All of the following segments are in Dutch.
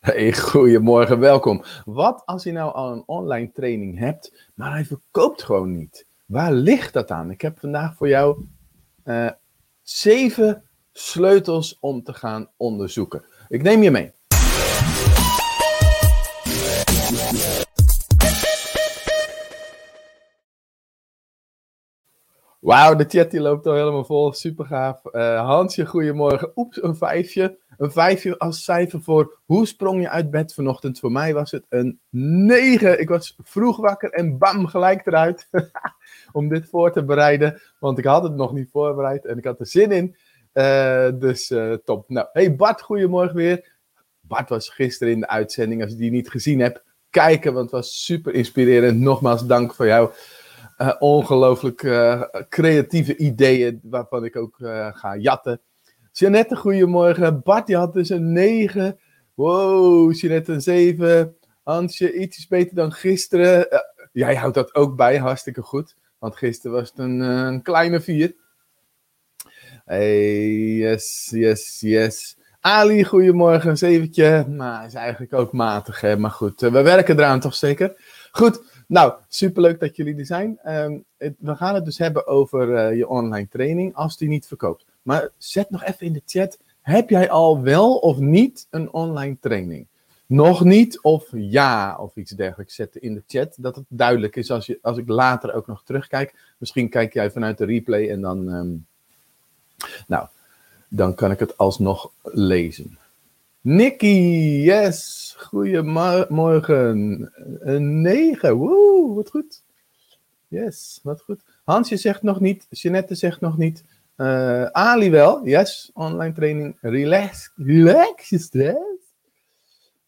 Hey, goedemorgen, welkom. Wat als je nou al een online training hebt, maar hij verkoopt gewoon niet? Waar ligt dat aan? Ik heb vandaag voor jou uh, zeven sleutels om te gaan onderzoeken. Ik neem je mee. Wauw, de chat loopt al helemaal vol. Super gaaf. Uh, Hansje, goedemorgen. Oeps, een vijfje. Een vijfje als cijfer voor hoe sprong je uit bed vanochtend? Voor mij was het een negen. Ik was vroeg wakker en bam, gelijk eruit. Om dit voor te bereiden. Want ik had het nog niet voorbereid en ik had er zin in. Uh, dus uh, top. Nou, hey Bart, goedemorgen weer. Bart was gisteren in de uitzending. Als je die niet gezien hebt, kijken, want het was super inspirerend. Nogmaals, dank voor jou. Uh, ongelooflijk creatieve ideeën, waarvan ik ook ga jatten. Jeannette, goedemorgen. Bart, die had dus een 9. Wow, Jeannette een 7. Hansje, iets beter dan gisteren. jij houdt dat ook bij, hartstikke goed. Want gisteren was het een, kleine 4. Hey, yes, yes, yes. Ali, goedemorgen, zeventje. Hij is eigenlijk ook matig, hè? maar goed. we werken eraan toch zeker? Goed, nou, superleuk dat jullie er zijn. Um, we gaan het dus hebben over uh, je online training als die niet verkoopt. Maar zet nog even in de chat, heb jij al wel of niet een online training? Nog niet of ja of iets dergelijks zetten in de chat. Dat het duidelijk is als, je, als ik later ook nog terugkijk. Misschien kijk jij vanuit de replay en dan... Um, nou, dan kan ik het alsnog lezen. Nicky, yes, goedemorgen. Een 9, woe, wat goed. Yes, wat goed. Hansje zegt nog niet, Jeanette zegt nog niet. Uh, Ali wel, yes, online training, relax, relax je stress.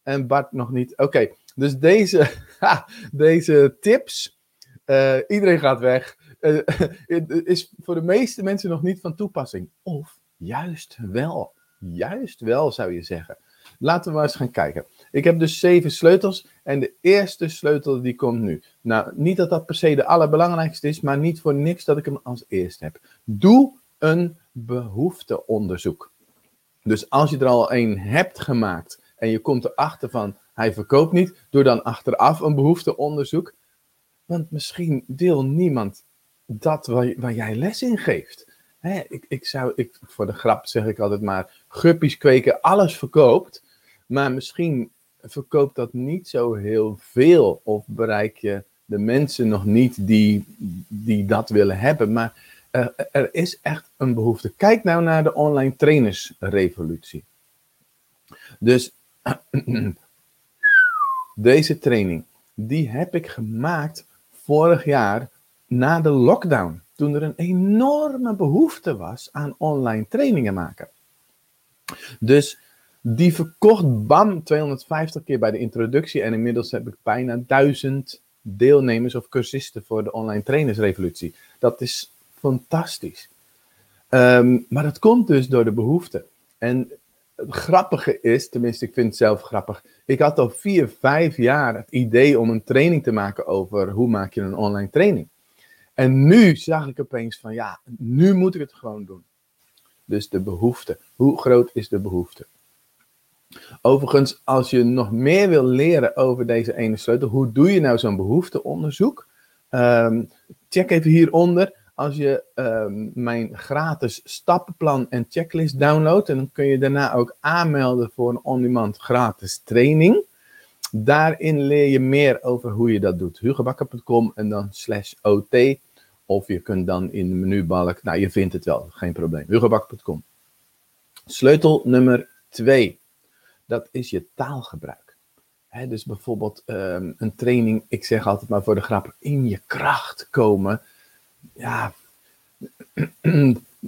En Bart nog niet. Oké, dus deze, deze tips, uh, iedereen gaat weg. Is voor de meeste mensen nog niet van toepassing. Of juist wel. Juist wel, zou je zeggen. Laten we maar eens gaan kijken. Ik heb dus zeven sleutels en de eerste sleutel die komt nu. Nou, niet dat dat per se de allerbelangrijkste is, maar niet voor niks dat ik hem als eerste heb. Doe een behoefteonderzoek. Dus als je er al een hebt gemaakt en je komt erachter van hij verkoopt niet, doe dan achteraf een behoefteonderzoek. Want misschien wil niemand dat waar, waar jij les in geeft. Ik, ik zou, ik, voor de grap zeg ik altijd maar, guppies kweken, alles verkoopt. Maar misschien verkoopt dat niet zo heel veel. Of bereik je de mensen nog niet die, die dat willen hebben. Maar er, er is echt een behoefte. Kijk nou naar de online trainersrevolutie. Dus deze training, die heb ik gemaakt vorig jaar na de lockdown, toen er een enorme behoefte was aan online trainingen maken. Dus die verkocht bam 250 keer bij de introductie en inmiddels heb ik bijna 1000 deelnemers of cursisten voor de online trainersrevolutie. Dat is fantastisch. Um, maar dat komt dus door de behoefte. En het grappige is, tenminste ik vind het zelf grappig, ik had al vier, vijf jaar het idee om een training te maken over hoe maak je een online training. En nu zag ik opeens van ja, nu moet ik het gewoon doen. Dus de behoefte. Hoe groot is de behoefte? Overigens, als je nog meer wil leren over deze ene sleutel, hoe doe je nou zo'n behoefteonderzoek? Um, check even hieronder. Als je um, mijn gratis stappenplan en checklist downloadt, en dan kun je daarna ook aanmelden voor een on-demand gratis training. Daarin leer je meer over hoe je dat doet. hugebakker.com en dan slash OT. Of je kunt dan in de menubalk, nou je vindt het wel, geen probleem. hugebakker.com. Sleutel nummer 2. Dat is je taalgebruik. Dus bijvoorbeeld um, een training, ik zeg altijd maar voor de grap, in je kracht komen. Ja,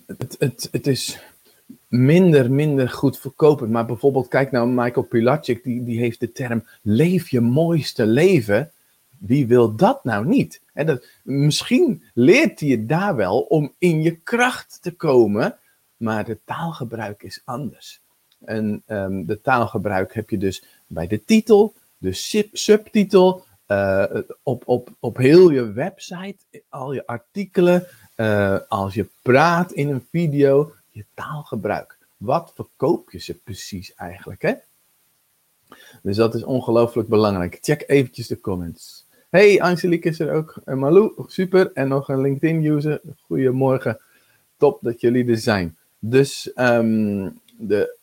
het, het, het is minder, minder goed verkopen. Maar bijvoorbeeld, kijk naar Michael Pilacic, die, die heeft de term leef je mooiste leven. Wie wil dat nou niet? dat, misschien leert hij je daar wel om in je kracht te komen, maar de taalgebruik is anders. En um, de taalgebruik heb je dus bij de titel, de subtitel, uh, op, op, op heel je website, al je artikelen, uh, als je praat in een video, je taalgebruik. Wat verkoop je ze precies eigenlijk, hè? Dus dat is ongelooflijk belangrijk. Check eventjes de comments. Hey, Angelique is er ook. En Malou, super. En nog een LinkedIn-user. Goedemorgen. Top dat jullie er zijn. Dus um, de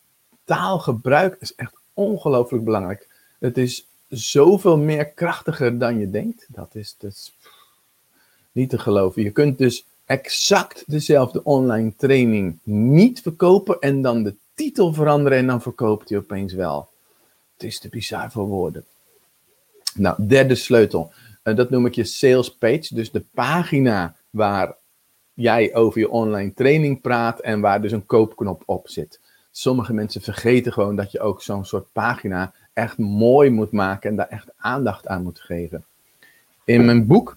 taalgebruik is echt ongelooflijk belangrijk. Het is zoveel meer krachtiger dan je denkt. Dat is dus niet te geloven. Je kunt dus exact dezelfde online training niet verkopen en dan de titel veranderen en dan verkoopt hij opeens wel. Het is te bizar voor woorden. Nou, derde sleutel. Uh, dat noem ik je sales page. Dus de pagina waar jij over je online training praat en waar dus een koopknop op zit. Sommige mensen vergeten gewoon dat je ook zo'n soort pagina echt mooi moet maken en daar echt aandacht aan moet geven. In mijn boek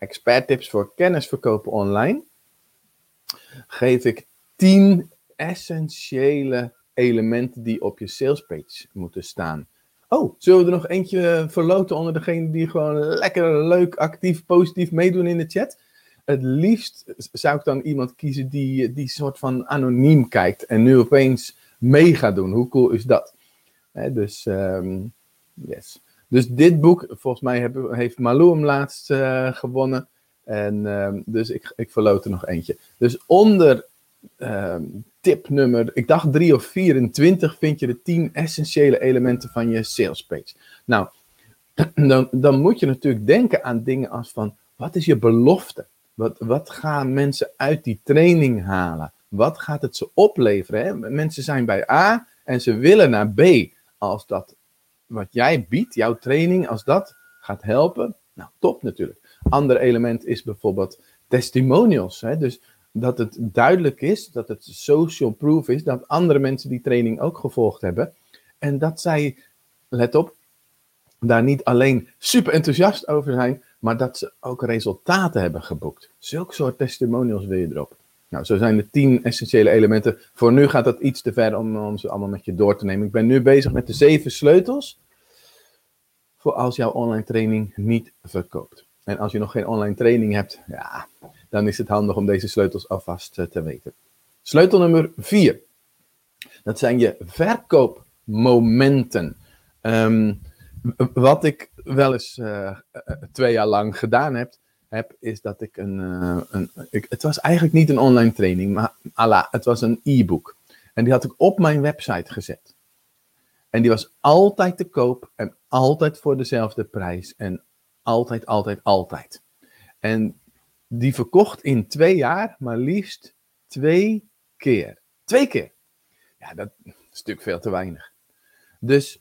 Expert Tips voor Kennis Verkopen Online geef ik 10 essentiële elementen die op je salespage moeten staan. Oh, zullen we er nog eentje verloten onder degene die gewoon lekker, leuk, actief, positief meedoen in de chat? Het liefst zou ik dan iemand kiezen die, die soort van anoniem kijkt en nu opeens mee gaat doen. Hoe cool is dat? dus, um, yes. Dus dit boek, volgens mij heeft Malou hem laatst uh, gewonnen. En um, dus ik, ik verloot er nog eentje. Dus onder um, tip nummer, ik dacht 3 of 24, vind je de 10 essentiële elementen van je sales page. Nou, dan, dan moet je natuurlijk denken aan dingen als van, wat is je belofte? Wat, wat gaan mensen uit die training halen? Wat gaat het ze opleveren? Mensen zijn bij A en ze willen naar B. Als dat wat jij biedt, jouw training, als dat gaat helpen, nou top natuurlijk. Ander element is bijvoorbeeld testimonials. Hè? Dus dat het duidelijk is, dat het social proof is, dat andere mensen die training ook gevolgd hebben. En dat zij, let op, daar niet alleen super enthousiast over zijn, maar dat ze ook resultaten hebben geboekt. Zulke soort testimonials wil je erop. Nou, zo zijn de tien essentiële elementen. Voor nu gaat dat iets te ver om, ze allemaal met je door te nemen. Ik ben nu bezig met de zeven sleutels voor als jouw online training niet verkoopt. En als je nog geen online training hebt, ja, dan is het handig om deze sleutels alvast eh, te weten. Sleutel nummer vier. Dat zijn je verkoopmomenten. Um, wat ik wel eens uh, twee jaar lang gedaan heb, heb is dat ik een. Uh, een ik, het was eigenlijk niet een online training, maar ala, het was een e-book. En die had ik op mijn website gezet. En die was altijd te koop en altijd voor dezelfde prijs. En altijd, altijd, altijd. En die verkocht in twee jaar maar liefst twee keer. Twee keer. Ja, dat is natuurlijk veel te weinig. Dus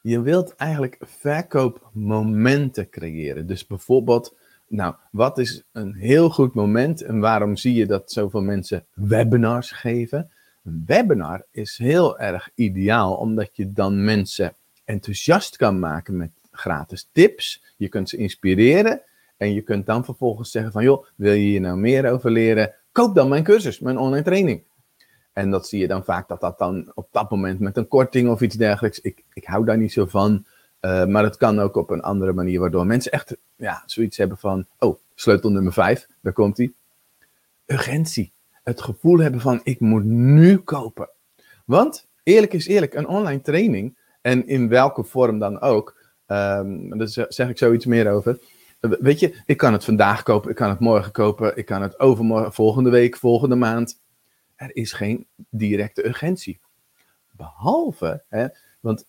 je wilt eigenlijk verkoopmomenten creëren. Dus bijvoorbeeld, nou, wat is een heel goed moment en waarom zie je dat zoveel mensen webinars geven? Een webinar is heel erg ideaal, omdat je dan mensen enthousiast kan maken met gratis tips. Je kunt ze inspireren en je kunt dan vervolgens zeggen van, joh, wil je hier nou meer over leren? Koop dan mijn cursus, mijn online training. En dat zie je dan vaak dat dat dan op dat moment met een korting of iets dergelijks. Ik, ik hou daar niet zo van. Uh, maar het kan ook op een andere manier, waardoor mensen echt ja, zoiets hebben van: oh, sleutel nummer 5, daar komt hij. Urgentie. Het gevoel hebben van: ik moet nu kopen. Want eerlijk is eerlijk, een online training, en in welke vorm dan ook, um, daar zeg ik zoiets meer over. Weet je, ik kan het vandaag kopen, ik kan het morgen kopen, ik kan het overmorgen, volgende week, volgende maand er is geen directe urgentie. Behalve, hè, want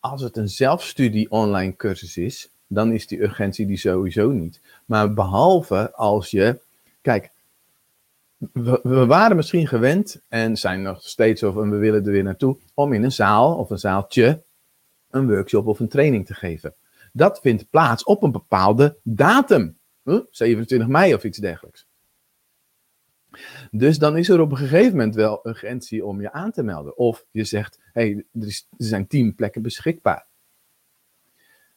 als het een zelfstudie online cursus is, dan is die urgentie die sowieso niet. Maar behalve als je, kijk, we, waren misschien gewend en zijn nog steeds of we willen er weer naartoe om in een zaal of een zaaltje een workshop of een training te geven. Dat vindt plaats op een bepaalde datum, 27 mei of iets dergelijks. Dus dan is er op een gegeven moment wel urgentie om je aan te melden. Of je zegt, hey, er, er zijn tien plekken beschikbaar.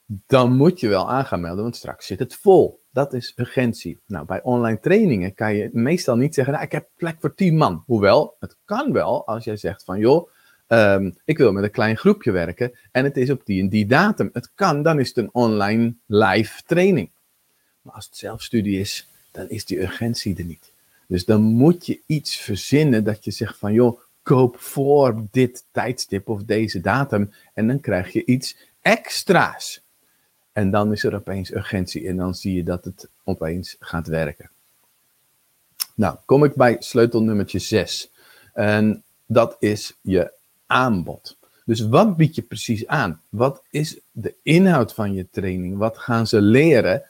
Dan moet je wel aan gaan melden, want straks zit het vol. Dat is urgentie. Nou, bij online trainingen kan je meestal niet zeggen, nou, ik heb plek voor tien man. Hoewel, het kan wel als jij zegt van, joh, ehm, ik wil met een klein groepje werken en het is op die en die datum. Het kan, dan is het een online live training. Maar als het zelfstudie is, dan is die urgentie er niet. Dus dan moet je iets verzinnen dat je zegt van joh, koop voor dit tijdstip of deze datum en dan krijg je iets extra's. En dan is er opeens urgentie en dan zie je dat het opeens gaat werken. Nou, kom ik bij sleutel nummertje 6. En dat is je aanbod. Dus wat bied je precies aan? Wat is de inhoud van je training? Wat gaan ze leren?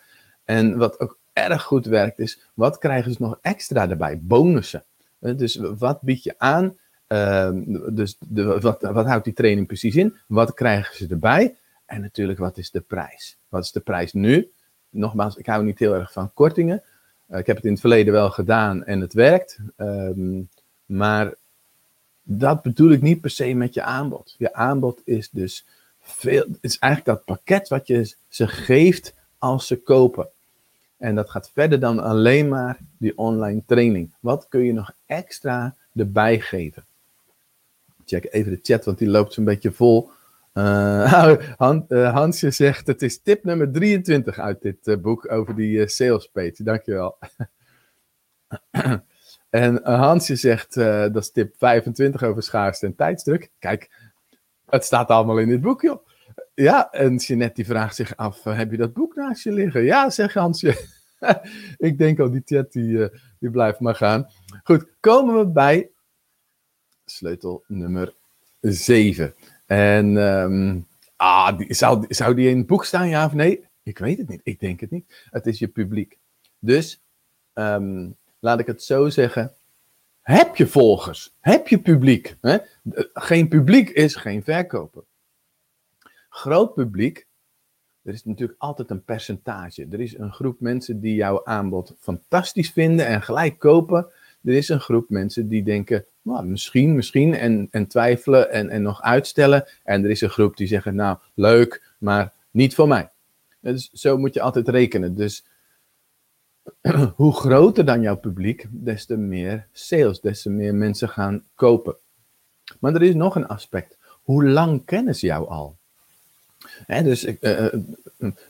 En wat ook erg goed werkt is, wat krijgen ze nog extra erbij? Bonussen. Dus wat bied je aan? Ehm, dus de, wat, wat houdt die training precies in? Wat krijgen ze erbij? En natuurlijk, wat is de prijs? Wat is de prijs nu? Nogmaals, ik hou niet heel erg van kortingen. Eh, ik heb het in het verleden wel gedaan en het werkt. Ehm, maar dat bedoel ik niet per se met je aanbod. Je aanbod is dus veel, is eigenlijk dat pakket wat je ze geeft als ze kopen. En dat gaat verder dan alleen maar die online training. Wat kun je nog extra erbij geven? Check even de chat, want die loopt zo'n beetje vol. Uh, Hansje zegt, het is tip nummer 23 uit dit uh, boek over die sales page. Dankjewel. en Hansje zegt, dat is tip 25 over schaarste en tijdsdruk. Kijk, het staat allemaal in dit boek, joh. Ja, en Jeanette die vraagt zich af, heb je dat boek naast je liggen? Ja, zegt Hansje. Ik denk al, die chat die, die blijft maar gaan. Goed, komen we bij sleutel nummer 7. En um, ah, zou, die in het boek staan, ja of nee? Ik weet het niet. Ik denk het niet. Het is je publiek. Dus um, laat ik het zo zeggen. Heb je volgers? Heb je publiek? Hè? Geen publiek is geen verkoper. Groot publiek, er is natuurlijk altijd een percentage. Er is een groep mensen die jouw aanbod fantastisch vinden en gelijk kopen. Er is een groep mensen die denken, nou, misschien, misschien, en, en twijfelen en, en nog uitstellen. En er is een groep die zeggen, nou, leuk, maar niet voor mij. Dus zo moet je altijd rekenen. Dus hoe groter dan jouw publiek, des te meer sales, des te meer mensen gaan kopen. Maar er is nog een aspect. Hoe lang kennen ze jou al? Dus uh,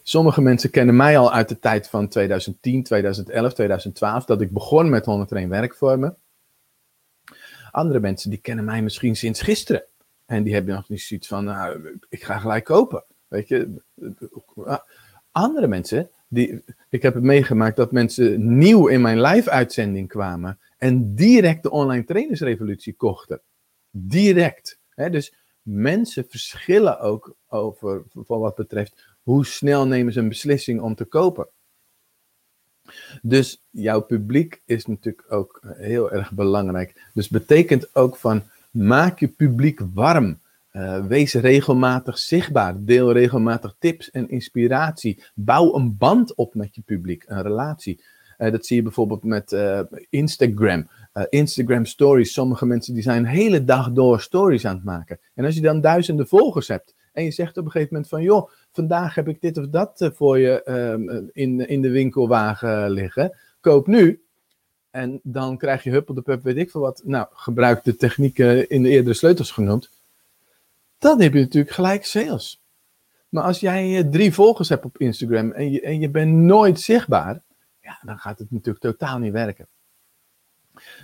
sommige mensen kennen mij al uit de tijd van 2010, 2011, 2012, dat ik begon met 101 werkvormen. Andere mensen die kennen mij misschien sinds gisteren. En die hebben nog niet zoiets van, nou, ik ga gelijk kopen. Weet je. Andere mensen, die, ik heb het meegemaakt dat mensen nieuw in mijn live-uitzending kwamen en direct de online trainersrevolutie kochten. Direct. dus mensen verschillen ook over, voor wat betreft hoe snel nemen ze een beslissing om te kopen. Dus jouw publiek is natuurlijk ook heel erg belangrijk. Dus betekent ook van maak je publiek warm. Uh, wees regelmatig zichtbaar. Deel regelmatig tips en inspiratie. Bouw een band op met je publiek, een relatie. Uh, dat zie je bijvoorbeeld met uh, Instagram. Instagram stories. Sommige mensen die zijn een hele dag door stories aan het maken. En als je dan duizenden volgers hebt en je zegt op een gegeven moment van joh, vandaag heb ik dit of dat eh, voor je ehm, in, in de winkelwagen liggen. Koop nu. En dan krijg je huppel de pup, weet ik veel wat. Nou, gebruik de technieken in de eerdere sleutels genoemd. Dan heb je natuurlijk gelijk sales. Maar als jij eh, drie volgers hebt op Instagram en je, en je bent nooit zichtbaar, ja, dan gaat het natuurlijk totaal niet werken.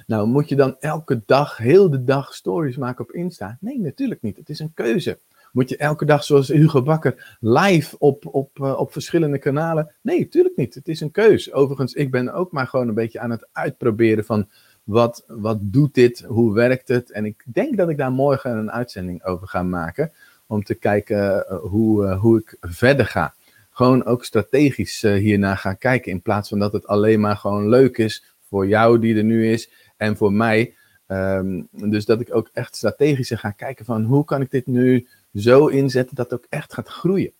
Nou, moet je dan elke dag, heel de dag stories maken op Insta? Nee, natuurlijk niet. Het is een keuze. Moet je elke dag, zoals Hugo Bakker, live op, op, uh, op verschillende kanalen? Nee, natuurlijk niet. Het is een keus. Overigens, ik ben ook maar gewoon een beetje aan het uitproberen van wat, wat doet dit, hoe werkt het? En ik denk dat ik daar morgen een uitzending over ga maken. Om te kijken uh, hoe, uh, hoe ik verder ga. Gewoon ook strategisch hiernaar gaan kijken. In plaats van dat het alleen maar gewoon leuk is voor jou die er nu is. En voor mij. Um, dus dat ik ook echt strategisch ga kijken van hoe kan ik dit nu zo inzetten dat het ook echt gaat groeien.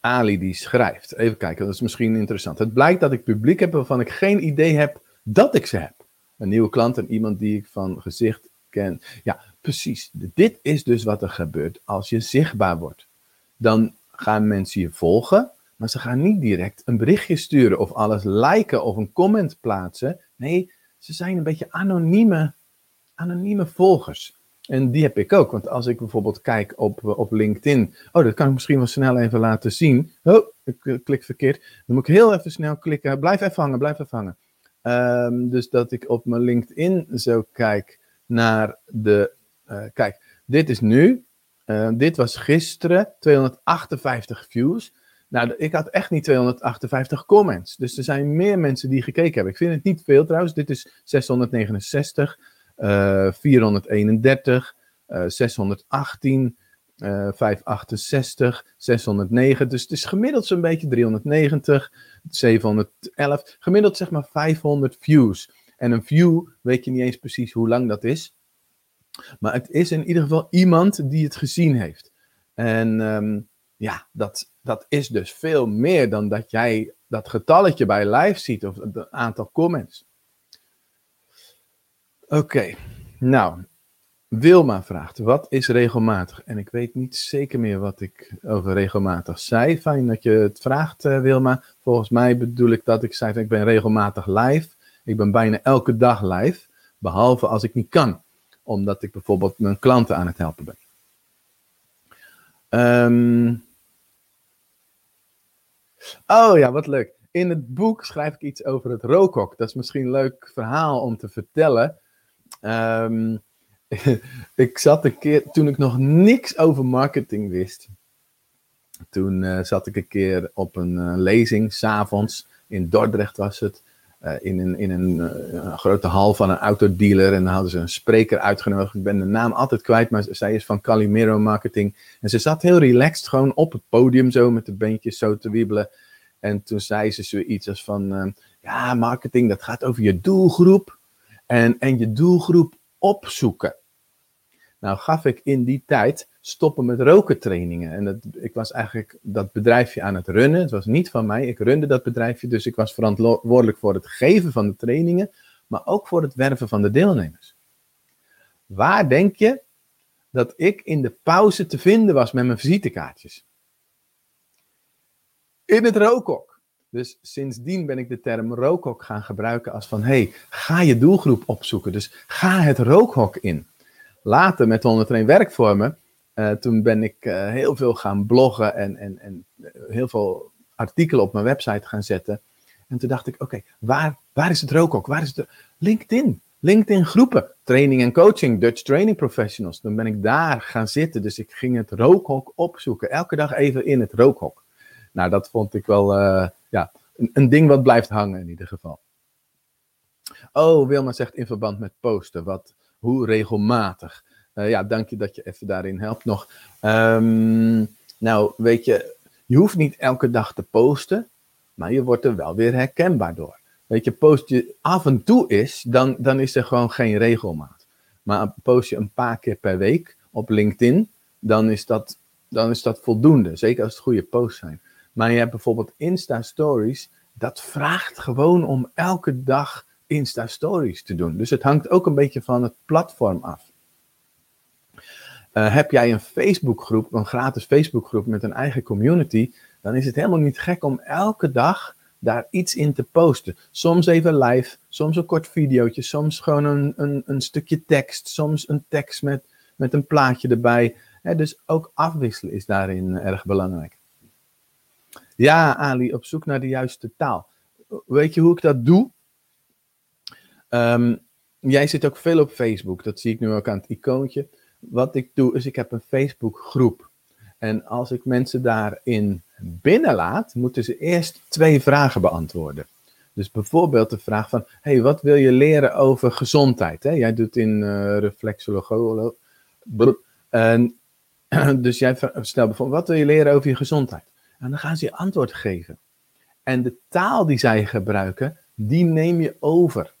Ali die schrijft. Even kijken, dat is misschien interessant. Het blijkt dat ik publiek heb waarvan ik geen idee heb dat ik ze heb. Een nieuwe klant en iemand die ik van gezicht ken. Ja, precies. Dit is dus wat er gebeurt als je zichtbaar wordt. Dan gaan mensen je volgen, maar ze gaan niet direct een berichtje sturen of alles liken of een comment plaatsen. Nee, ze zijn een beetje anonieme anonieme volgers. En die heb ik ook. Want als ik bijvoorbeeld kijk op, op LinkedIn. Oh, dat kan ik misschien wel snel even laten zien. Oh, ik klik verkeerd. Dan moet ik heel even snel klikken. Blijf even hangen, blijf even hangen. Ehm, dus dat ik op mijn LinkedIn zo kijk naar de. Uh, kijk, dit is nu. Dit was gisteren 258 views. Nou, ik had echt niet 258 comments. Dus er zijn meer mensen die gekeken hebben. Ik vind het niet veel trouwens. Dit is 669, uh, 431, uh, 618, uh, 568, 609. Dus het is gemiddeld zo'n beetje 390, 711. Gemiddeld zeg maar 500 views. En een view weet je niet eens precies hoe lang dat is. Maar het is in ieder geval iemand die het gezien heeft. En um, ja, dat, dat is dus veel meer dan dat jij dat getalletje bij live ziet of het aantal comments. Oké, nou, Wilma vraagt, wat is regelmatig? En ik weet niet zeker meer wat ik over regelmatig zei. Fijn dat je het vraagt, uh, Wilma. Volgens mij bedoel ik dat ik zei, ik ben regelmatig live. Ik ben bijna elke dag live, behalve als ik niet kan. Omdat ik bijvoorbeeld mijn klanten aan het helpen ben. Um, Oh ja, wat leuk. In het boek schrijf ik iets over het rookhok. Dat is misschien een leuk verhaal om te vertellen. Um, ik zat een keer, toen ik nog niks over marketing wist. Toen uh, zat ik een keer op een uh, lezing, s'avonds, in Dordrecht was het. Uh, in een, in een, een, grote hal van een autodealer. En dan hadden ze een spreker uitgenodigd. Ik ben de naam altijd kwijt, maar zij is van Calimero Marketing. En ze zat heel relaxed gewoon op het podium zo met de beentjes zo te wiebelen. En toen zei ze zoiets als van, uh, ja, marketing, dat gaat over je doelgroep en, en je doelgroep opzoeken. Nou gaf ik in die tijd stoppen met roken trainingen. En dat, ik was eigenlijk dat bedrijfje aan het runnen. Het was niet van mij, ik runde dat bedrijfje. Dus ik was verantwoordelijk voor het geven van de trainingen, maar ook voor het werven van de deelnemers. Waar denk je dat ik in de pauze te vinden was met mijn visitekaartjes? in het rookhok. Dus sindsdien ben ik de term rookhok gaan gebruiken als van, hey, ga je doelgroep opzoeken. Dus ga het rookhok in. Later met 101 werkvormen, uh, toen ben ik uh, heel veel gaan bloggen en, en, en eh, heel veel artikelen op mijn website gaan zetten. En toen dacht ik, oké, waar, waar is het rookhok? Waar is het? LinkedIn. LinkedIn groepen, training en coaching, Dutch Training Professionals. Dan ben ik daar gaan zitten. Dus ik ging het rookhok opzoeken. Elke dag even in het rookhok. Nou, dat vond ik wel ja, een, een, ding wat blijft hangen in ieder geval. Oh, Wilma zegt in verband met posten, wat, hoe regelmatig. Uh, ja, dank je dat je even daarin helpt nog. Um, nou, weet je, je hoeft niet elke dag te posten, maar je wordt er wel weer herkenbaar door. Weet je, post je af en toe is, dan, dan is er gewoon geen regelmaat. Maar post je een paar keer per week op LinkedIn, dan is dat, dan is dat voldoende. Zeker als het goede posts zijn. Maar je hebt bijvoorbeeld Insta Stories. Dat vraagt gewoon om elke dag Insta Stories te doen. Dus het hangt ook een beetje van het platform af. Uh, heb jij een Facebookgroep, een gratis Facebookgroep met een eigen community, dan is het helemaal niet gek om elke dag daar iets in te posten. Soms even live, soms een kort videootje, soms gewoon een, een, een stukje tekst, soms een tekst met, met een plaatje erbij. dus ook afwisselen is daarin erg belangrijk. Ja, Ali, op zoek naar de juiste taal. Weet je hoe ik dat doe? Um, jij zit ook veel op Facebook, dat zie ik nu ook aan het icoontje. Wat ik doe, is ik heb een Facebookgroep. En als ik mensen daarin binnenlaat, moeten ze eerst twee vragen beantwoorden. Dus bijvoorbeeld de vraag van, hey, wat wil je leren over gezondheid? Hè? Jij doet in uh, reflexologie. Dus jij stelt bijvoorbeeld, wat wil je leren over je gezondheid? En dan gaan ze je antwoord geven. En de taal die zij gebruiken, die neem je over.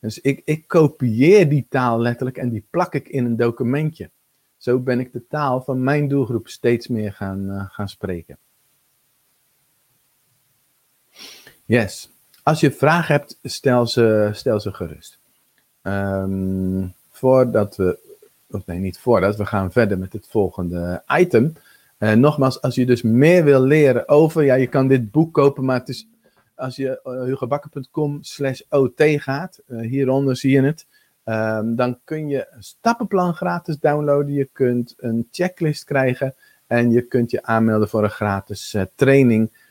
Dus ik, ik kopieer die taal letterlijk en die plak ik in een documentje. Zo ben ik de taal van mijn doelgroep steeds meer gaan, uh, gaan spreken. Yes. Als je vragen hebt, stel ze, stel ze gerust. Um, voordat we, of nee, niet voordat, we gaan verder met het volgende item. Uh, nogmaals, als je dus meer wil leren over, ja, je kan dit boek kopen, maar het is, als je uh, hugobakker.com slash ot gaat, uh, hieronder zie je het, Ehm, dan kun je een stappenplan gratis downloaden. Je kunt een checklist krijgen. En je kunt je aanmelden voor een gratis uh, training.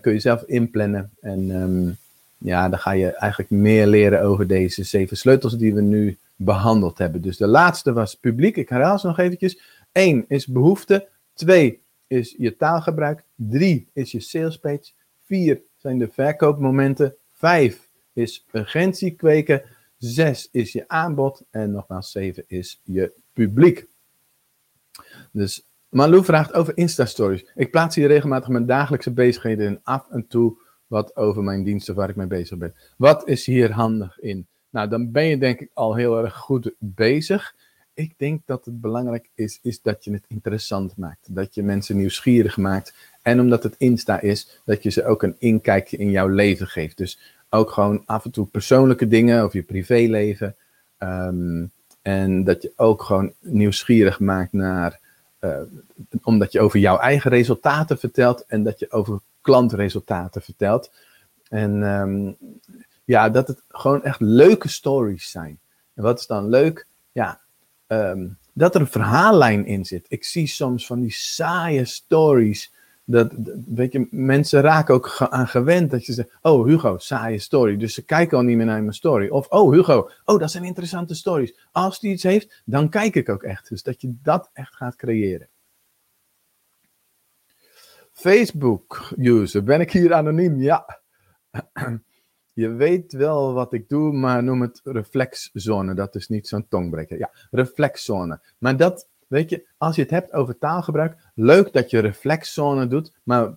Kun je zelf inplannen. En um, ja, dan ga je eigenlijk meer leren over deze zeven sleutels die we nu behandeld hebben. Dus de laatste was publiek. Ik herhaal ze nog eventjes. Eén is behoefte. Twee is je taalgebruik. Drie is je sales page. Vier zijn de verkoopmomenten. Vijf is urgentie kweken. Zes is je aanbod. En nogmaals, zeven is je publiek. Dus Malou vraagt over Insta-stories. Ik plaats hier regelmatig mijn dagelijkse bezigheden en af en toe wat over mijn diensten waar ik mee bezig ben. Wat is hier handig in? Nou, dan ben je denk ik al heel erg goed bezig. Ik denk dat het belangrijk is, is dat je het interessant maakt. Dat je mensen nieuwsgierig maakt. En omdat het Insta is, dat je ze ook een inkijkje in jouw leven geeft. Dus ook gewoon af en toe persoonlijke dingen of je privéleven. Um, en dat je ook gewoon nieuwsgierig maakt naar, uh, omdat je over jouw eigen resultaten vertelt en dat je over klantresultaten vertelt. En um, ja, dat het gewoon echt leuke stories zijn. En wat is dan leuk? Ja, um, dat er een verhaallijn in zit. Ik zie soms van die saaie stories dat, weet je, mensen raken ook aan gewend dat je zegt, oh Hugo, saaie story. Dus ze kijken al niet meer naar mijn story. Of, oh Hugo, oh dat zijn interessante stories. Als die iets heeft, dan kijk ik ook echt. Dus dat je dat echt gaat creëren. Facebook user, ben ik hier anoniem? Ja. Je weet wel wat ik doe, maar noem het reflexzone. Dat is niet zo'n tongbreker. Ja, reflexzone. Maar dat Weet je, als je het hebt over taalgebruik, leuk dat je reflexzone doet, maar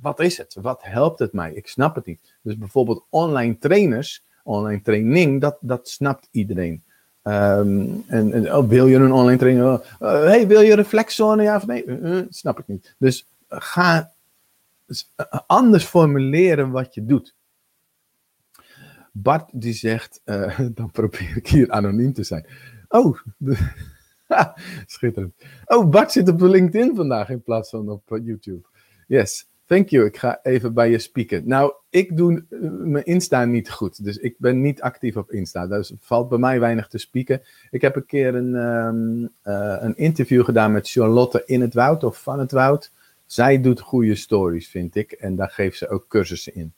wat is het? Wat helpt het mij? Ik snap het niet. Dus bijvoorbeeld online trainers, online training, dat, dat snapt iedereen. Um, en, oh, wil je een online training? Uh, hey, wil je reflexzone? Ja of nee? Uh, snap ik niet. Dus ga anders formuleren wat je doet. Bart die zegt, dan probeer ik hier anoniem te zijn. Oh, Schitterend. Oh, Bart zit op LinkedIn vandaag in plaats van op uh, YouTube. Yes, thank you. Ik ga even bij je spieken. Nou, ik doe uh, mijn Insta niet goed. Dus ik ben niet actief op Insta. Dus valt bij mij weinig te spieken. Ik heb een keer een, um, uh, een interview gedaan met Charlotte in het Woud of van het Woud. Zij doet goede stories, vind ik. En daar geeft ze ook cursussen in.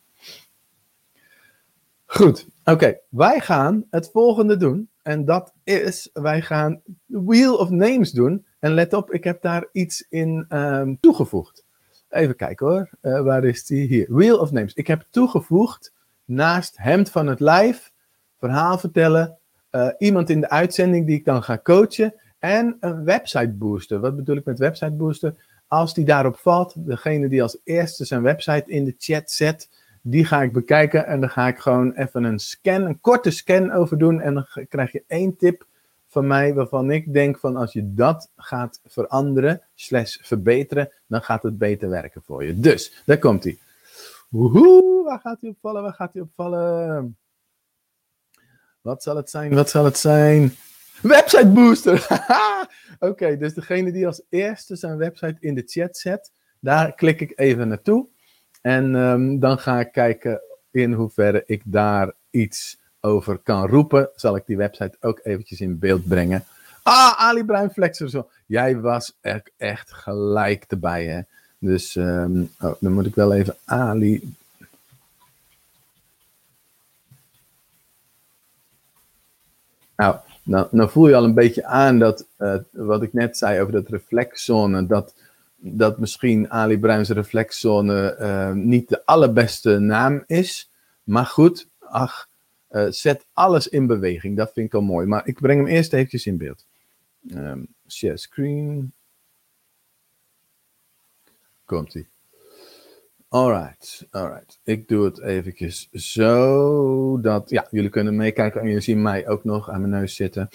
Goed, oké. Wij gaan het volgende doen. En dat is, wij gaan Wheel of Names doen. En let op, ik heb daar iets in um, toegevoegd. Even kijken hoor, uh, waar is die? Hier, Wheel of Names. Ik heb toegevoegd, naast hemd van het lijf, verhaal vertellen, uh, iemand in de uitzending die ik dan ga coachen en een website booster. Wat bedoel ik met website booster? Als die daarop valt, degene die als eerste zijn website in de chat zet, die ga ik bekijken en dan ga ik gewoon even een scan, een korte scan over doen. En dan krijg je één tip van mij waarvan ik denk van als je dat gaat veranderen, slash verbeteren, dan gaat het beter werken voor je. Dus, daar komt hij. Woehoe, waar gaat hij opvallen? Waar gaat hij opvallen? Wat zal het zijn? Wat zal het zijn? Website booster! Oké, dus degene die als eerste zijn website in de chat zet, daar klik ik even naartoe. En um, dan ga ik kijken in hoeverre ik daar iets over kan roepen. Zal ik die website ook eventjes in beeld brengen. Ah, Ali Bruin Flexer. Zo. Jij was er echt gelijk erbij, hè. Dus um, oh, dan moet ik wel even Ali... Nou, nou, nou voel je al een beetje aan dat uh, wat ik net zei over dat reflexzone, dat dat misschien Ali Bruins reflexzone uh, niet de allerbeste naam is. Maar goed, ach, uh, zet alles in beweging. Dat vind ik al mooi. Maar ik breng hem eerst eventjes in beeld. Um, share screen. Komt-ie. Alright, alright. Ik doe het eventjes zo dat, ja, jullie kunnen meekijken en jullie zien mij ook nog aan mijn neus zitten.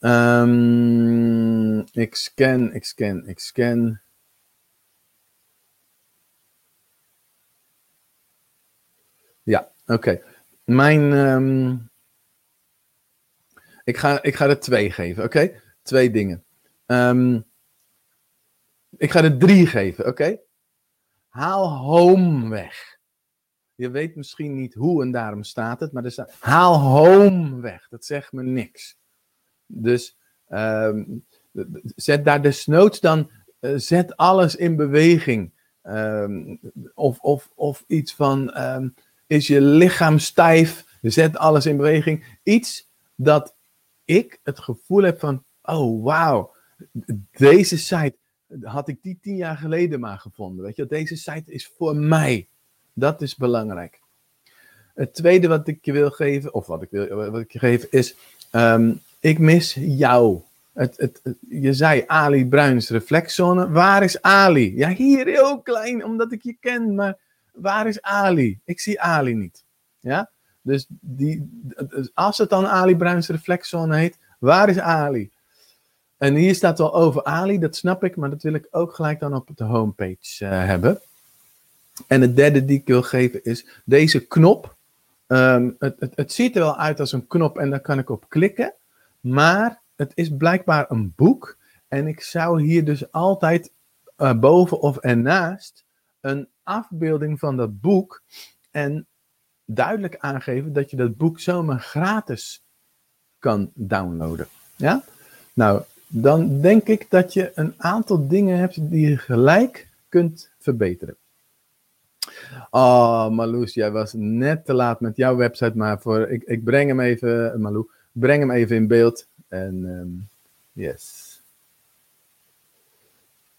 Um, ik scan, ik scan, ik scan. Oké. Mijn. Um, ik, ga, ik ga er twee geven, oké? Twee dingen. Um, ik ga er drie geven, oké? Haal home weg. Je weet misschien niet hoe en daarom staat het, maar er staat haal home weg. Dat zegt me niks. Dus ehm, zet daar desnoods dan, uh, zet alles in beweging. Ehm, of, of, of iets van, ehm, is je lichaam stijf? Zet alles in beweging. Iets dat ik het gevoel heb van, oh wauw, deze site, had ik die tien jaar geleden maar gevonden. Weet je, deze site is voor mij. Dat is belangrijk. Het tweede wat ik je wil geven, of wat ik, wil, wat ik je geef, is: ehm, ik mis jou. Het, het, je zei Ali Bruins reflexzone. Waar is Ali? Ja, hier heel klein, omdat ik je ken, maar waar is Ali? Ik zie Ali niet. Ja? Dus die, als het dan Ali Bruins reflexzone heet, waar is Ali? En hier staat wel over Ali, dat snap ik, maar dat wil ik ook gelijk dan op de homepage uh, hebben. En het derde die ik wil geven is deze knop. Um, het, het, het, ziet er wel uit als een knop en daar kan ik op klikken. Maar het is blijkbaar een boek. En ik zou hier dus altijd uh, boven of ernaast een afbeelding van dat boek. En duidelijk aangeven dat je dat boek zomaar gratis kan downloaden. Ja? Nou, dan denk ik dat je een aantal dingen hebt die je gelijk kunt verbeteren. Oh, Marloes, jij was net te laat met jouw website, maar voor, ik, ik breng hem even, Malou, breng hem even in beeld. En um, yes.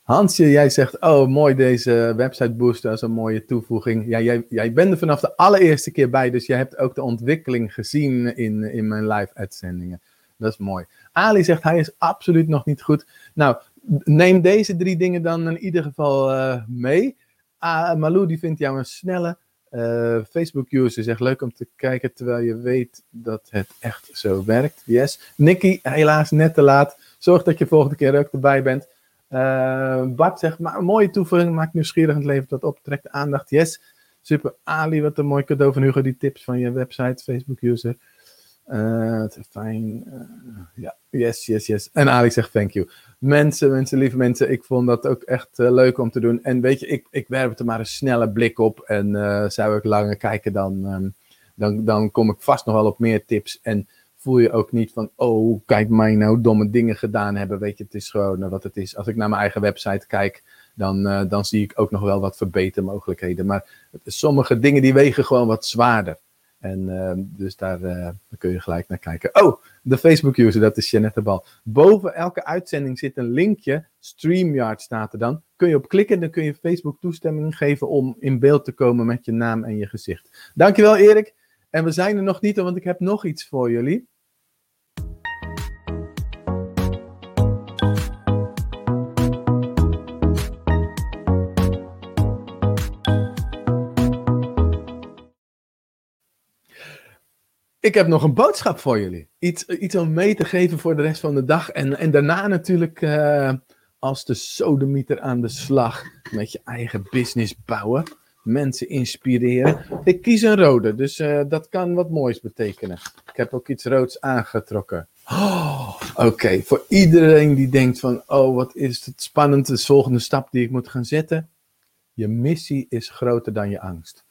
Hansje, jij zegt, oh mooi deze website booster, dat een mooie toevoeging. Ja, jij, jij bent er vanaf de allereerste keer bij, dus jij hebt ook de ontwikkeling gezien in, in mijn live uitzendingen. Dat is mooi. Ali zegt, hij is absoluut nog niet goed. Nou, neem deze drie dingen dan in ieder geval uh, mee. Uh, Malou die vindt jou een snelle uh, Facebook-user. Zegt leuk om te kijken terwijl je weet dat het echt zo werkt. Yes. Nicky, helaas net te laat. Zorg dat je volgende keer ook erbij bent. Uh, Bart zegt, maar een mooie toevoeging, maakt nieuwsgierig het levert wat op, trekt aandacht. Yes, super. Ali, wat een mooi cadeau van Hugo, die tips van je website, Facebook-user. Uh, fijn. Uh, ja, yes, yes, yes. En Alex zegt thank you. Mensen, mensen, lieve mensen, ik vond dat ook echt leuk om te doen. En weet je, ik, ik werp er maar een snelle blik op. En zou ik langer kijken, dan, um, dan, dan kom ik vast nog wel op meer tips. En voel je ook niet van, oh, kijk mij nou domme dingen gedaan hebben. Weet je, het is gewoon wat het is. Als ik naar mijn eigen website kijk, dan, dan zie ik ook nog wel wat verbetermogelijkheden. Maar sommige dingen die wegen gewoon wat zwaarder. En uh, dus daar kun je gelijk naar kijken. Oh, de Facebook-user, dat is Jeannette Bal. Boven elke uitzending zit een linkje. StreamYard staat er dan. Kun je op klikken, dan kun je Facebook toestemming geven om in beeld te komen met je naam en je gezicht. Dankjewel Erik. En we zijn er nog niet, want ik heb nog iets voor jullie. Ik heb nog een boodschap voor jullie. Iets, iets om mee te geven voor de rest van de dag. En, en daarna natuurlijk uh, als de sodemieter aan de slag. Met je eigen business bouwen. Mensen inspireren. Ik kies een rode, dus uh, dat kan wat moois betekenen. Ik heb ook iets roods aangetrokken. Oh, Oké, voor iedereen die denkt van, oh wat is het spannend, de volgende stap die ik moet gaan zetten. Je missie is groter dan je angst.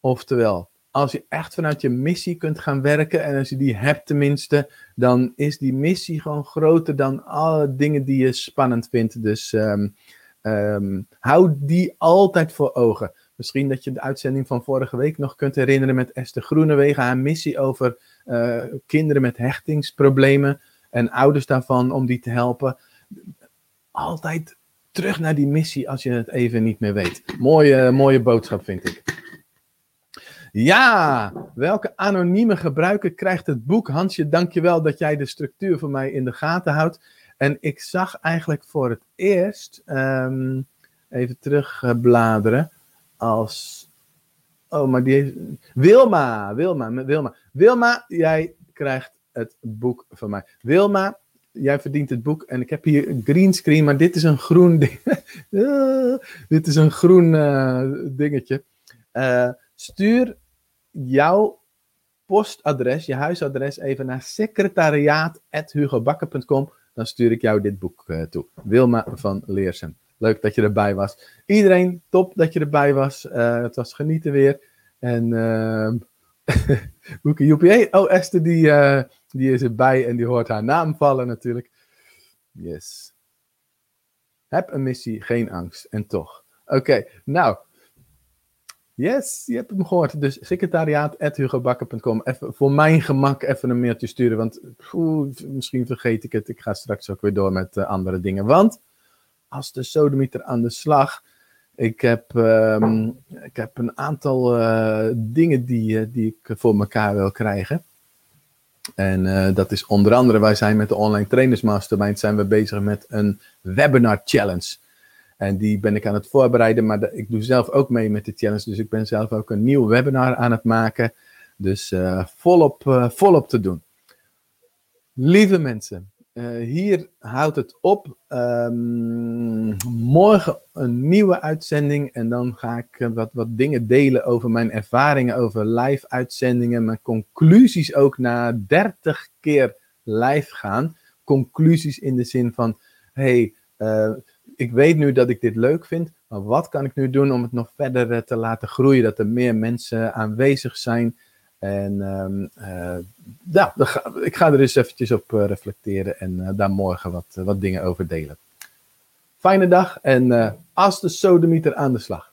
Oftewel, als je echt vanuit je missie kunt gaan werken en als je die hebt tenminste, dan is die missie gewoon groter dan alle dingen die je spannend vindt. Dus um, um, hou die altijd voor ogen. Misschien dat je de uitzending van vorige week nog kunt herinneren met Esther Groenewegen, haar missie over uh, kinderen met hechtingsproblemen en ouders daarvan om die te helpen. Altijd terug naar die missie als je het even niet meer weet. Mooie, mooie boodschap vind ik. Ja, welke anonieme gebruiker krijgt het boek? Hansje, dankjewel dat jij de structuur voor mij in de gaten houdt. En ik zag eigenlijk voor het eerst, um, even terugbladeren, als... Oh, maar die. Wilma, Wilma, Wilma. Wilma, jij krijgt het boek van mij. Wilma, jij verdient het boek. En ik heb hier een greenscreen, maar dit is een groen ding. dit is een groen uh, dingetje. Uh, stuur jouw postadres, je huisadres even naar secretariaat.hugobakker.com. Dan stuur ik jou dit boek toe. Wilma van Leersem. Leuk dat je erbij was. Iedereen, top dat je erbij was. Uh, het was genieten weer. En uh, Boeke Joepie. Oh, Esther die, uh, die is erbij en die hoort haar naam vallen natuurlijk. Yes. Heb een missie, geen angst. En toch. Oké, nou. Yes, je hebt hem gehoord. Dus secretariaat.hugobakker.com. Even voor mijn gemak even een mailtje sturen. Want misschien vergeet ik het. Ik ga straks ook weer door met uh, andere dingen. Want als de sodemieter aan de slag. Ik heb, um, ik heb een aantal uh, dingen die, uh, die ik voor elkaar wil krijgen. En uh, dat is onder andere, wij zijn met de Online Trainers Mastermind zijn we bezig met een webinar challenge. En die ben ik aan het voorbereiden, maar ik doe zelf ook mee met de challenge. Dus ik ben zelf ook een nieuw webinar aan het maken. Dus volop, volop te doen. Lieve mensen, uh, hier houdt het op. Um, morgen een nieuwe uitzending. En dan ga ik wat, wat dingen delen over mijn ervaringen over live uitzendingen. Mijn conclusies ook na 30 keer live gaan. Conclusies in de zin van: hey, uh, ik weet nu dat ik dit leuk vind. Maar wat kan ik nu doen om het nog verder te laten groeien? Dat er meer mensen aanwezig zijn. En um, uh, ja, ik ga er eens eventjes op uh, reflecteren en uh, daar morgen wat, wat dingen over delen. Fijne dag en als de sodemieter aan de slag.